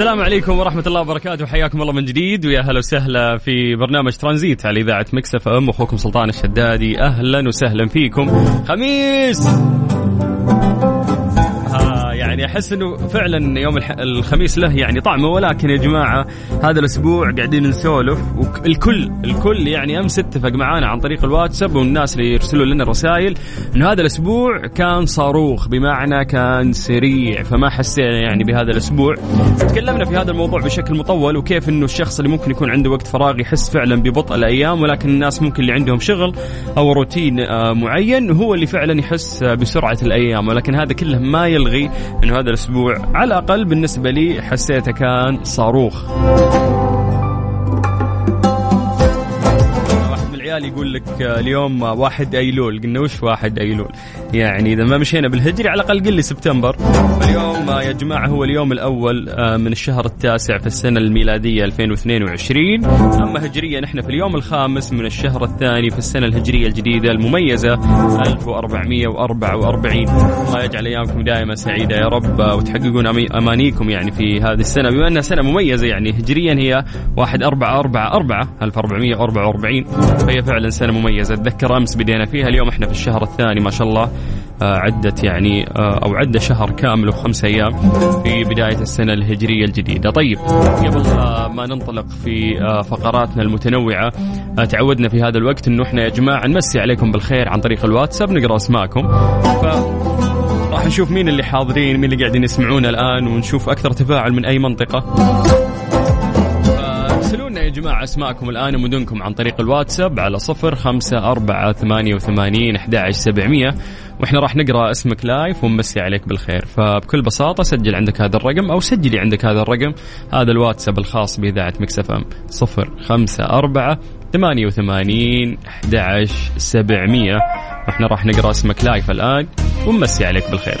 السلام عليكم ورحمة الله وبركاته. حياكم الله من جديد. ويا هلا وسهلا في برنامج ترانزيت على إذاعة مكسف أم. أخوكم سلطان الشدادي. أهلا وسهلا فيكم. خميس! يعني أحس إنه فعلا يوم. الخميس له يعني طعمه ولكن يا جماعة هذا الأسبوع قاعدين نسولف والكل الكل يعني أمس اتفق معانا عن طريق الواتساب والناس اللي يرسلوا لنا الرسائل إنه هذا الأسبوع كان صاروخ بمعنى كان سريع فما حسينا يعني بهذا الأسبوع تكلمنا في هذا الموضوع بشكل مطول وكيف إنه الشخص اللي ممكن يكون عنده وقت فراغ يحس فعلا ببطء الأيام ولكن الناس ممكن اللي عندهم شغل أو روتين آه، معين هو اللي فعلا يحس بسرعة الأيام ولكن هذا كله ما يلغي انه هذا الأسبوع على الأقل بالنسبة لي حسيته كان صاروخ. العيال يقول لك آه، اليوم واحد أيلول قلنا وش واحد أيلول؟ يعني إذا ما مشينا بالهجري على الأقل قل لي سبتمبر. اليوم آه، يا جماعة هو اليوم الأول آه، من الشهر التاسع في السنة الميلادية 2022 أما هجريا إحنا في اليوم الخامس من الشهر الثاني في السنة الهجرية الجديدة المميزة 1444 الله يجعل أيامكم دائما سعيدة يا رب وتحققون أمانيكم يعني في هذه السنة. بما أنها سنة مميزة يعني هجريا هي 1444 1444 فهي فعلا سنة مميزة أتذكر أمس بدينا فيها اليوم إحنا في الشهر الثاني ما شاء الله آه، عدت يعني آه، أو عدى شهر كامل وخمس أيام في بداية السنة الهجرية الجديدة. طيب قبل ما ننطلق في آه، فقراتنا المتنوعة تعودنا في هذا الوقت إنه إحنا يا جماعة نمسي عليكم بالخير عن طريق الواتساب نقرأ أسماءكم. ف راح نشوف مين اللي حاضرين مين اللي قاعدين يسمعونا الآن ونشوف أكثر تفاعل من أي منطقة. جماعة أسماءكم الآن ومدنكم عن طريق الواتساب على صفر خمسة أربعة ثمانية وثمانين أحد سبعمية. وإحنا راح نقرأ اسمك live ونمسي عليك بالخير. فبكل بساطة سجل عندك هذا الرقم أو سجلي عندك هذا الرقم. هذا الواتساب الخاص بإذاعة Mix FM. صفر خمسة أربعة ثمانية وثمانين أحد سبعمية. وإحنا راح نقرأ اسمك live الآن ونمسي عليك بالخير.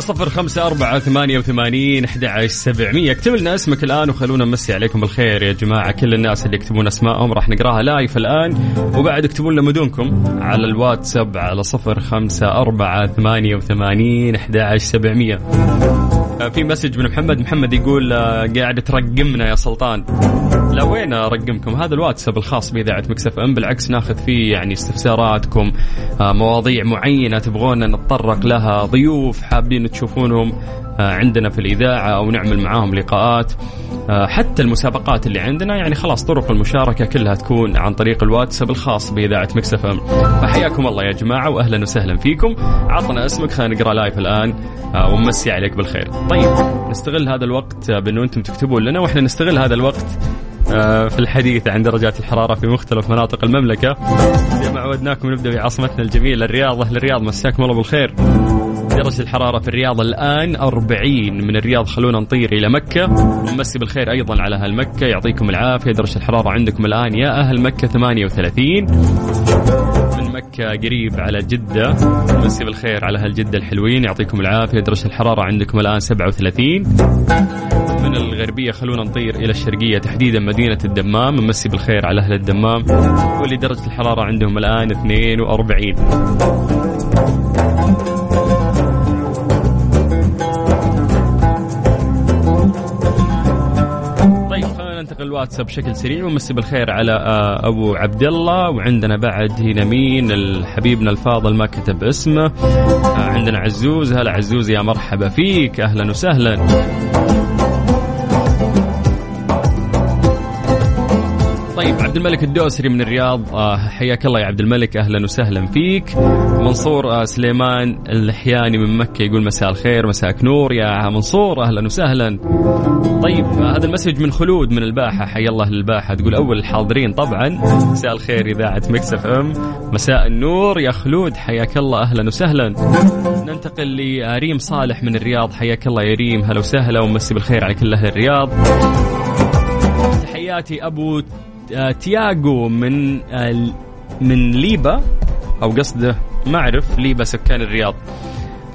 صفر خمسة أربعة ثمانية وثمانين أحد سبعمية. اكتب اسمك الآن وخلونا نمسي عليكم بالخير يا جماعة. كل الناس اللي يكتبون أسمائهم راح نقراها live الآن وبعد اكتبوا لنا مدنكم على الواتساب على صفر خمسة أربعة ثمانية وثمانين أحد سبعمية. آه، في message من محمد. محمد يقول آه، قاعد ترقمنا يا سلطان. لا وين أرقمكم؟ هذا الواتساب الخاص بإذاعة Mix FM. بالعكس ناخذ فيه يعني استفساراتكم آه، مواضيع معينة تبغونا نتطرق لها ضيوف حابين تشوفونهم. آه، عندنا في الإذاعة أو نعمل معاهم لقاءات. آه، حتى المسابقات اللي عندنا يعني خلاص طرق المشاركة كلها تكون عن طريق الواتساب الخاص بإذاعة Mix FM. فحياكم الله يا جماعة واهلا وسهلا فيكم. عطنا اسمك خلينا نقرأ live الآن. آه، ونمسي عليك بالخير. طيب نستغل هذا الوقت آه، بأنه أنتم تكتبون لنا وإحنا نستغل هذا الوقت آه، في الحديث عن درجات الحرارة في مختلف مناطق المملكة. زي ما عودناكم نبدأ بعاصمتنا الجميلة الرياض أهل الرياض مساكم الله بالخير. درجة الحرارة في الرياض الآن 40 من الرياض خلونا نطير إلى مكة. ونمسي بالخير أيضا على أهل مكة. يعطيكم العافية. درجة الحرارة عندكم الآن يا أهل مكة 38 من مكة قريب على جدة. مسي بالخير على أهل جدة الحلوين. يعطيكم العافية. درجة الحرارة عندكم الآن 37 من الغربية خلونا نطير إلى الشرقية. تحديدا مدينة الدمام. نمسي بالخير على أهل الدمام. واللي درجة الحرارة عندهم الآن 42 الواتساب بشكل سريع ونمسي بالخير على آه، أبو عبد الله وعندنا بعد هنا مين؟ حبيبنا الفاضل ما كتب اسمه. آه، عندنا عزوز. هلا عزوز يا مرحبا فيك. أهلا وسهلا. طيب عبد الملك الدوسري من الرياض آه حياك الله يا عبد الملك أهلا وسهلا فيك. منصور آه سليمان اللحياني من مكة يقول مساء الخير مساءك نور يا منصور أهلا وسهلا. طيب آه هذا ال message من خلود من الباحة. حيا الله للباحة. تقول أول الحاضرين طبعا. مساء الخير إذاعة Mix FM. مساء النور يا خلود. حياك الله أهلا وسهلا. ننتقل لريم صالح من الرياض. حياك الله يا ريم. هلا وسهلا ومسي بالخير على كل أهل الرياض. تحياتي أبو آه، تياغو من آه، من ليبا أو قصده ما اعرف ليبا سكان الرياض.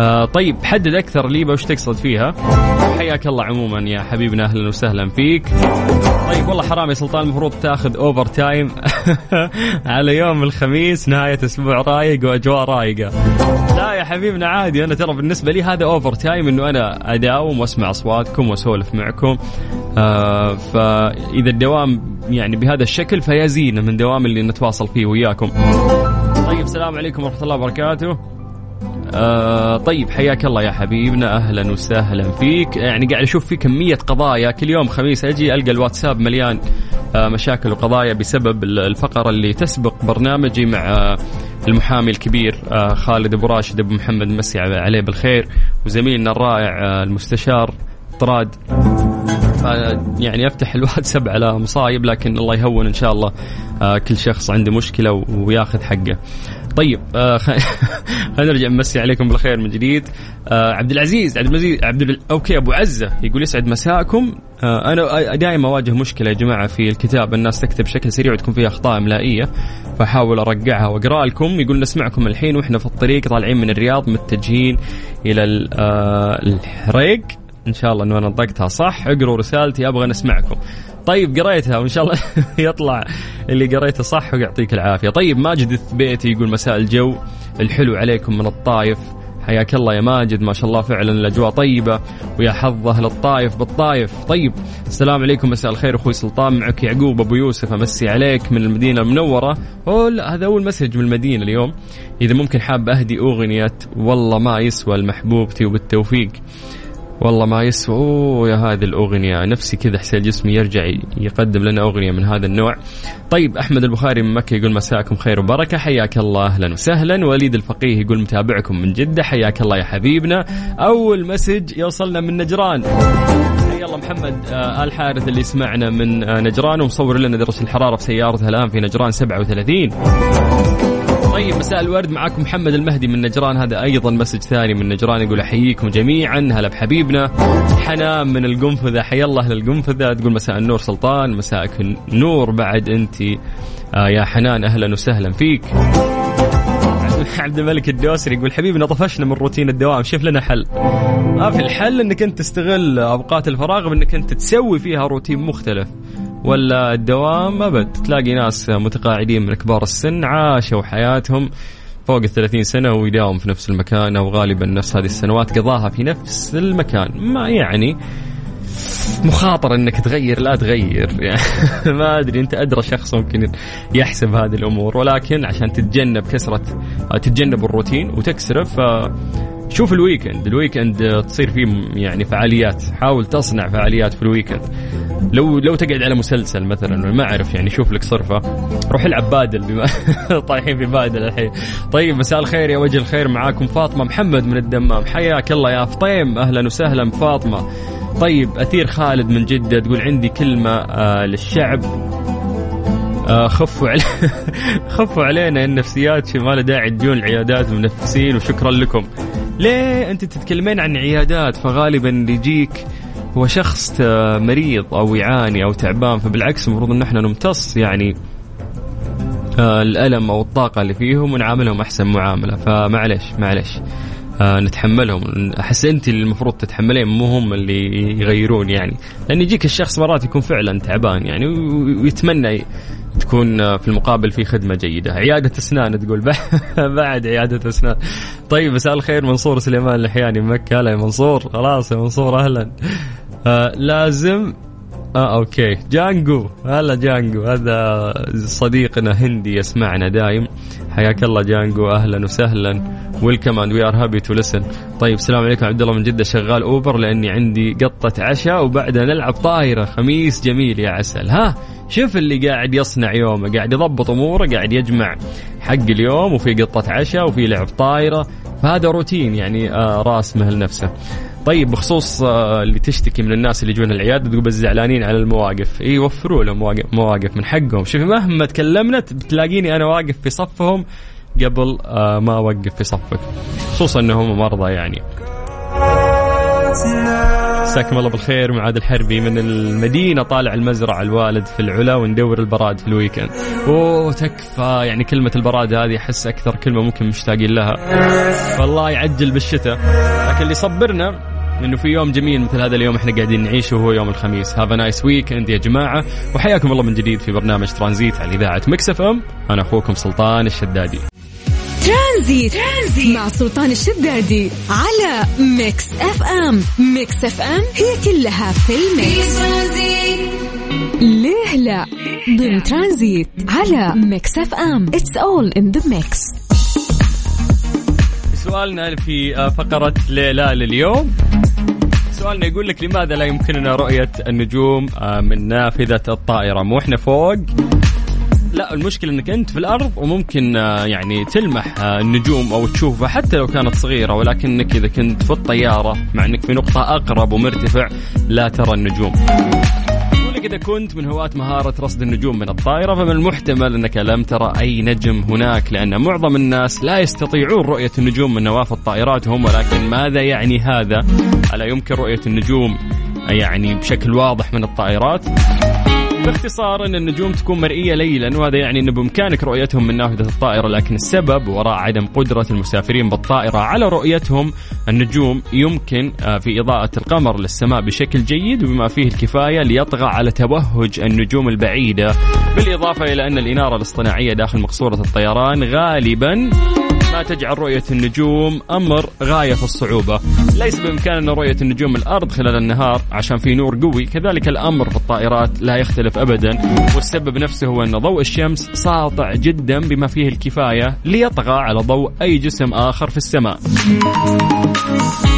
آه طيب حدد أكثر ليبا وش تقصد فيها. حياك الله عموما يا حبيبنا أهلا وسهلا فيك. طيب والله حرام يا سلطان المفروض تأخذ overtime على يوم الخميس نهاية أسبوع رايق وأجواء رايقة. لا يا حبيبنا عادي أنا ترى بالنسبة لي هذا overtime إنه أنا أداوم وأسمع أصواتكم وأسولف معكم. آه فإذا الدوام يعني بهذا الشكل فيا زينه من دوام اللي نتواصل فيه وياكم. طيب السلام عليكم ورحمة الله وبركاته. آه طيب حياك الله يا حبيبنا. أهلا وسهلا فيك. يعني قاعد أشوف في كمية قضايا. كل يوم خميس أجي ألقى الواتساب مليان آه مشاكل وقضايا بسبب الفقرة اللي تسبق برنامجي مع آه المحامي الكبير آه خالد أبو راشد أبو محمد مسي عليه بالخير وزميلنا الرائع آه المستشار طراد. يعني أفتح الواتساب على مصايب لكن الله يهون إن شاء الله آه كل شخص عنده مشكلة وياخذ حقه. طيب آه خلينا نرجع نمسي عليكم بالخير من جديد آه عبد العزيز عبد العزيز عبد. أوكي أبو عزة يقول يسعد مساءكم آه أنا دائما أواجه مشكلة يا جماعة في الكتاب الناس تكتب بشكل سريع وتكون فيها أخطاء إملائية فأحاول أرجعها واقرا لكم يقول نسمعكم الحين وإحنا في الطريق طالعين من الرياض متجهين إلى الحريق إن شاء الله إنه أنا نطقتها صح؟ اقروا رسالتي أبغى نسمعكم طيب قريتها وإن شاء الله يطلع اللي قريته صح ويعطيك العافية. طيب ماجد الثبيتي يقول مساء الجو. الحلو عليكم من الطايف. حياك الله يا ماجد ما شاء الله فعلا الأجواء طيبة. ويا حظ أهل الطايف بالطايف. طيب السلام عليكم مساء الخير أخوي سلطان. معك يعقوب أبو يوسف أمسي عليك من المدينة المنورة. لا هذا أول مسج من المدينة اليوم. إذا ممكن حاب أهدي أغنية والله ما يسوى المحبوبتي وبالتوفيق والله ما يسوى. يا هذه الأغنية. نفسي كذا حسين جسمي يرجع يقدم لنا أغنية من هذا النوع. طيب أحمد البخاري من مكة يقول مساكم خير وبركة. حياك الله. أهلا وسهلا. وليد الفقيه يقول متابعكم من جدة. حياك الله يا حبيبنا. أول مسج يوصلنا من نجران. الله محمد آه ال حارث اللي يسمعنا من آه نجران. ومصور لنا درجه الحرارة في سيارته الآن في نجران 37 طيب مساء الورد. معاكم محمد المهدي من نجران. هذا أيضا مسج ثاني من نجران يقول أحييكم جميعا. هلا بحبيبنا. حنان من القنفذة. حيا الله أهل القنفذه تقول مساء النور سلطان مساءك نور بعد أنت. آه يا حنان أهلا وسهلا فيك. عبد الملك الدوسري يقول حبيبنا طفشنا من روتين الدوام. شوف لنا حل. ما في الحل إنك أنت تستغل أوقات الفراغ بأنك أنت تسوي فيها روتين مختلف. ولا الدوام أبد. تلاقي ناس متقاعدين من كبار السن عاشوا حياتهم فوق ال 30 سنة ويداوم في نفس المكان أو غالبا نفس هذه السنوات قضاها في نفس المكان. ما يعني مخاطرة إنك تغير لا تغير. يعني ما أدري أنت أدرى شخص ممكن يحسب هذه الأمور ولكن عشان تتجنب كسرة تتجنب الروتين وتكسره ف شوف ال weekend. ال weekend تصير فيه يعني فعاليات. حاول تصنع فعاليات في ال weekend. لو لو تقعد على مسلسل مثلا ما أعرف يعني شوف لك صرفة. روح العب بادل بما طايحين في بادل الحين. طيب مساء الخير يا وجه الخير. معاكم فاطمة محمد من الدمام. حياك الله يا فطيم أهلا وسهلا فاطمة. طيب أثير خالد من جدة تقول عندي كلمة آه للشعب. آه خفوا علي خفوا علينا النفسيات ما له داعي تجون العيادات منفسين وشكرا لكم. ليه أنت تتكلمين عن عيادات؟ فغالبا يجيك هو شخص مريض أو يعاني أو تعبان فبالعكس المفروض إن إحنا نمتص يعني آه الألم أو الطاقة اللي فيهم ونعاملهم أحسن معاملة. فمعلش معلش آه نتحملهم. أحس أنت اللي المفروض تتحملين مو هم اللي يغيرون يعني. لأن يجيك الشخص مرات يكون فعلا تعبان يعني ويتمنى تكون في المقابل في خدمة جيدة. عيادة أسنان تقول بعد عيادة أسنان. طيب مساء الخير منصور سليمان اللحياني من مكه هلا يا منصور. خلاص يا منصور أهلا. آه لازم آه okay. جانجو. هلا جانجو. هذا صديقنا هندي يسمعنا دايم. حياك الله جانجو أهلا وسهلا. welcome and we are happy to listen طيب السلام عليكم. عبد الله من جدة شغال أوبر لأني عندي قطة عشاء وبعدها نلعب طايرة. خميس جميل يا عسل. ها شوف اللي قاعد يصنع يومه. قاعد يضبط أموره قاعد يجمع حق اليوم وفي قطة عشاء وفي لعب طايرة. فهذا روتين يعني آه راس مهل نفسه. طيب بخصوص آه اللي تشتكي من الناس اللي يجون العيادة تقول بس زعلانين على المواقف. اي وفروا لهم مواقف, من حقهم. شوفي مهما تكلمنا بتلاقيني أنا واقف في صفهم قبل آه ما أوقف في صفك. خصوصا إنهم مرضى يعني. مساكم الله بالخير معاد الحربي من المدينة طالع المزرعة الوالد في العلا وندور البراد في ال weekend. أوه تكفى. يعني كلمة البراد هذه أحس أكثر كلمة ممكن مشتاقين لها. فالله يعجل بالشتاء. لكن اللي صبرنا إنه في يوم جميل مثل هذا اليوم إحنا قاعدين نعيشه وهو يوم الخميس. have nice weekend يا جماعة. وحياكم الله من جديد في برنامج ترانزيت على إذاعة Mix FM. أنا أخوكم سلطان الشدادي. ترانزيت. ترانزيت مع سلطان الشدادي على ميكس إف إم. ميكس إف إم هي كلها في الميكس ليه لا؟ ضمن ترانزيت على ميكس إف إم. it's all in the mix سؤالنا في فقرة ليلى لليوم. سؤالنا يقول لك لماذا لا يمكننا رؤية النجوم آه، من نافذة الطائرة؟ مو إحنا فوق؟ لا المشكلة إنك أنت في الأرض وممكن آه، يعني تلمح آه، النجوم أو تشوفها حتى لو كانت صغيرة ولكنك إذا كنت في الطيارة مع إنك في نقطة أقرب ومرتفع لا ترى النجوم. لك إذا كنت من هواة مهارة رصد النجوم من الطائرة فمن المحتمل أنك لم ترى أي نجم هناك لأن معظم الناس لا يستطيعون رؤية النجوم من نوافذ طائراتهم ولكن ماذا يعني هذا؟ ألا يمكن رؤية النجوم يعني بشكل واضح من الطائرات؟ باختصار إن النجوم تكون مرئية ليلا وهذا يعني إنه بإمكانك رؤيتهم من نافذه الطائرة لكن السبب وراء عدم قدرة المسافرين بالطائرة على رؤيتهم النجوم يمكن آه، في إضاءة القمر للسماء بشكل جيد وبما فيه الكفاية ليطغى على توهج النجوم البعيدة بالإضافة إلى أن الإنارة الاصطناعية داخل مقصورة الطيران غالبا ما تجعل رؤية النجوم أمر غاية في الصعوبة. ليس بإمكاننا رؤية النجوم الأرض خلال النهار عشان في نور قوي كذلك الأمر في الطائرات لا يختلف أبدا. والسبب نفسه هو أن ضوء الشمس ساطع جدا بما فيه الكفاية ليطغى على ضوء أي جسم آخر في السماء.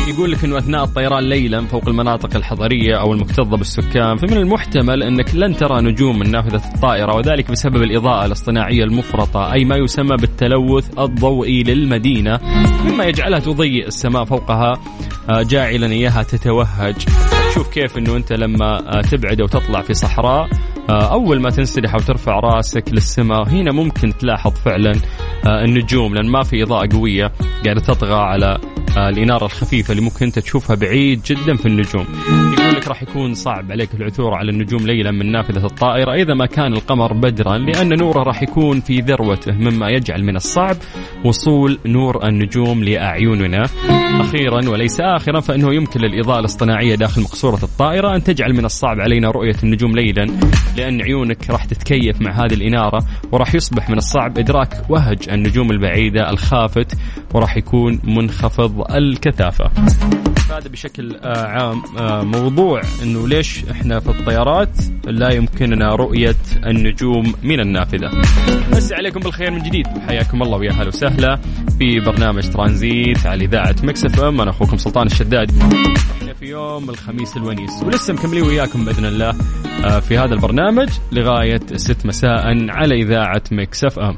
يقول لك إنه أثناء الطيران ليلا فوق المناطق الحضرية أو المكتظة بالسكان فمن المحتمل أنك لن ترى نجوم من نافذه الطائرة وذلك بسبب الإضاءة الاصطناعية المفرطة أي ما يسمى بالتلوث الضوئي للمدينة مما يجعلها تضيء السماء فوقها آه، جاعلا إياها تتوهج. شوف كيف إنه أنت لما آه، تبعد أو تطلع في صحراء آه، أول ما تنسدح أو ترفع رأسك للسماء هنا ممكن تلاحظ فعلا آه، النجوم لأن ما في إضاءة قوية قاعدة تطغى على الإنارة الخفيفة اللي ممكن أنت تشوفها بعيد جدا في النجوم. يقول لك راح يكون صعب عليك العثور على النجوم ليلا من نافذة الطائرة. إذا ما كان القمر بدرا لأن نوره راح يكون في ذروته مما يجعل من الصعب وصول نور النجوم لأعيننا. أخيرا وليس آخرا فإنه يمكن للإضاءة الاصطناعية داخل مقصورة الطائرة أن تجعل من الصعب علينا رؤية النجوم ليلا لأن عيونك راح تتكيف مع هذه الإنارة وراح يصبح من الصعب إدراك وهج النجوم البعيدة الخافت وراح يكون منخفض الكثافة. هذا بشكل آه، عام آه، موضوع إنه ليش إحنا في الطيارات لا يمكننا رؤية النجوم من النافذة. مسي عليكم بالخير من جديد حياكم الله ويا هلا وسهلا في برنامج ترانزيت على إذاعة مكس إف إم أنا أخوكم سلطان الشداد. إحنا في يوم الخميس الونيس ولسه مكملين وياكم بإذن الله آه، في هذا البرنامج لغاية 6 مساء على إذاعة مكس إف إم.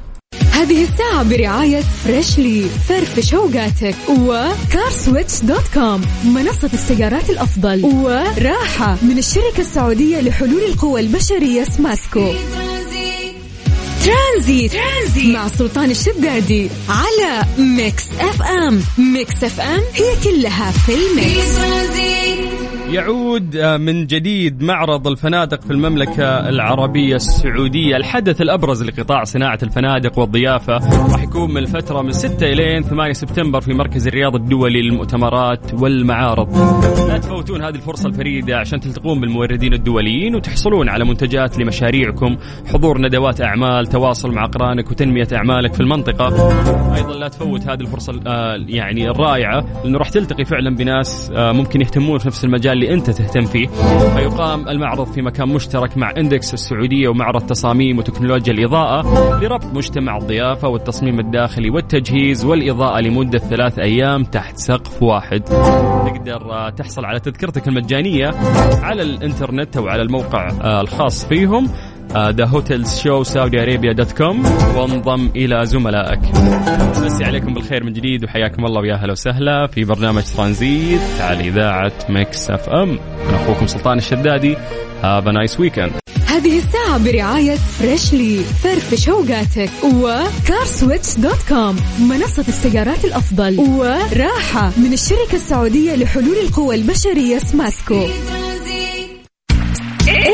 هذه الساعة برعاية Freshly فرفش اوقاتك و CarSwitch dot com منصة السيارات الأفضل وراحة من الشركة السعودية لحلول القوى البشرية سماسكو ترانزيت ترانزيت, مع سلطان الشدادي على ميكس إف إم ميكس إف إم هي كلها في الميكس. ترانزيت يعود آه، من جديد معرض الفنادق في المملكة العربية السعودية. الحدث الأبرز لقطاع صناعة الفنادق والضيافة راح يكون من الفترة من 6 إلى 8 سبتمبر في مركز الرياض الدولي للمؤتمرات والمعارض. لا تفوتون هذه الفرصة الفريدة عشان تلتقون بالموردين الدوليين وتحصلون على منتجات لمشاريعكم. حضور ندوات أعمال تواصل مع أقرانك وتنمية أعمالك في المنطقة. أيضا لا تفوت هذه الفرصة آه، يعني الرائعة. لأنه راح تلتقي فعلا بناس آه، ممكن يهتمون في نفس المجال اللي أنت تهتم فيه. فيقام المعرض في مكان مشترك مع إندكس السعودية ومعرض تصاميم وتكنولوجيا الإضاءة لربط مجتمع الضيافة والتصميم الداخلي والتجهيز والإضاءة لمدة ثلاث أيام تحت سقف واحد. تقدر آه، تحصل على تذكرتك المجانية على الإنترنت أو على الموقع آه، الخاص فيهم. The Hotel Show Saudi Arabia dot com وانضم إلى زملائك. مسي عليكم بالخير من جديد وحياكم الله ويا أهلا وسهلا في برنامج ترانزيت على إذاعة مكس أف أم. أنا أخوكم سلطان الشدادي. have nice weekend. هذه الساعة برعاية Freshly فرفش اوقاتك و CarSwitch dot com منصة السيارات الأفضل وراحة من الشركة السعودية لحلول القوى البشرية سماسكو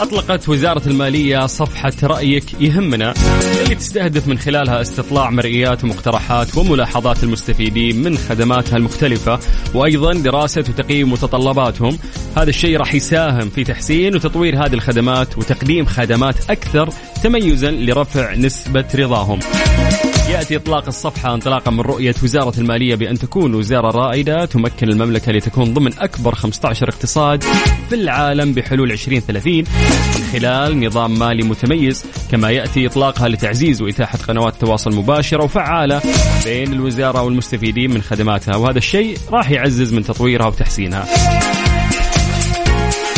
أطلقت وزارة المالية صفحة رأيك يهمنا اللي تستهدف من خلالها استطلاع مرئيات ومقترحات وملاحظات المستفيدين من خدماتها المختلفة وأيضا دراسة وتقييم متطلباتهم. هذا الشيء راح يساهم في تحسين وتطوير هذه الخدمات وتقديم خدمات أكثر تميزا لرفع نسبة رضاهم. ياتي إطلاق الصفحة انطلاقا من رؤية وزارة المالية بأن تكون وزارة رائدة تمكن المملكة لتكون ضمن أكبر 15 اقتصاد في العالم بحلول 2030 من خلال نظام مالي متميز كما يأتي إطلاقها لتعزيز وإتاحة قنوات تواصل مباشرة وفعالة بين الوزارة والمستفيدين من خدماتها وهذا الشيء راح يعزز من تطويرها وتحسينها.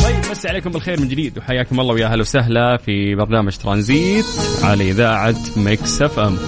طيب مسي عليكم بالخير من جديد وحياكم الله ويا أهلا وسهلا في برنامج ترانزيت على إذاعة مكس أف أم.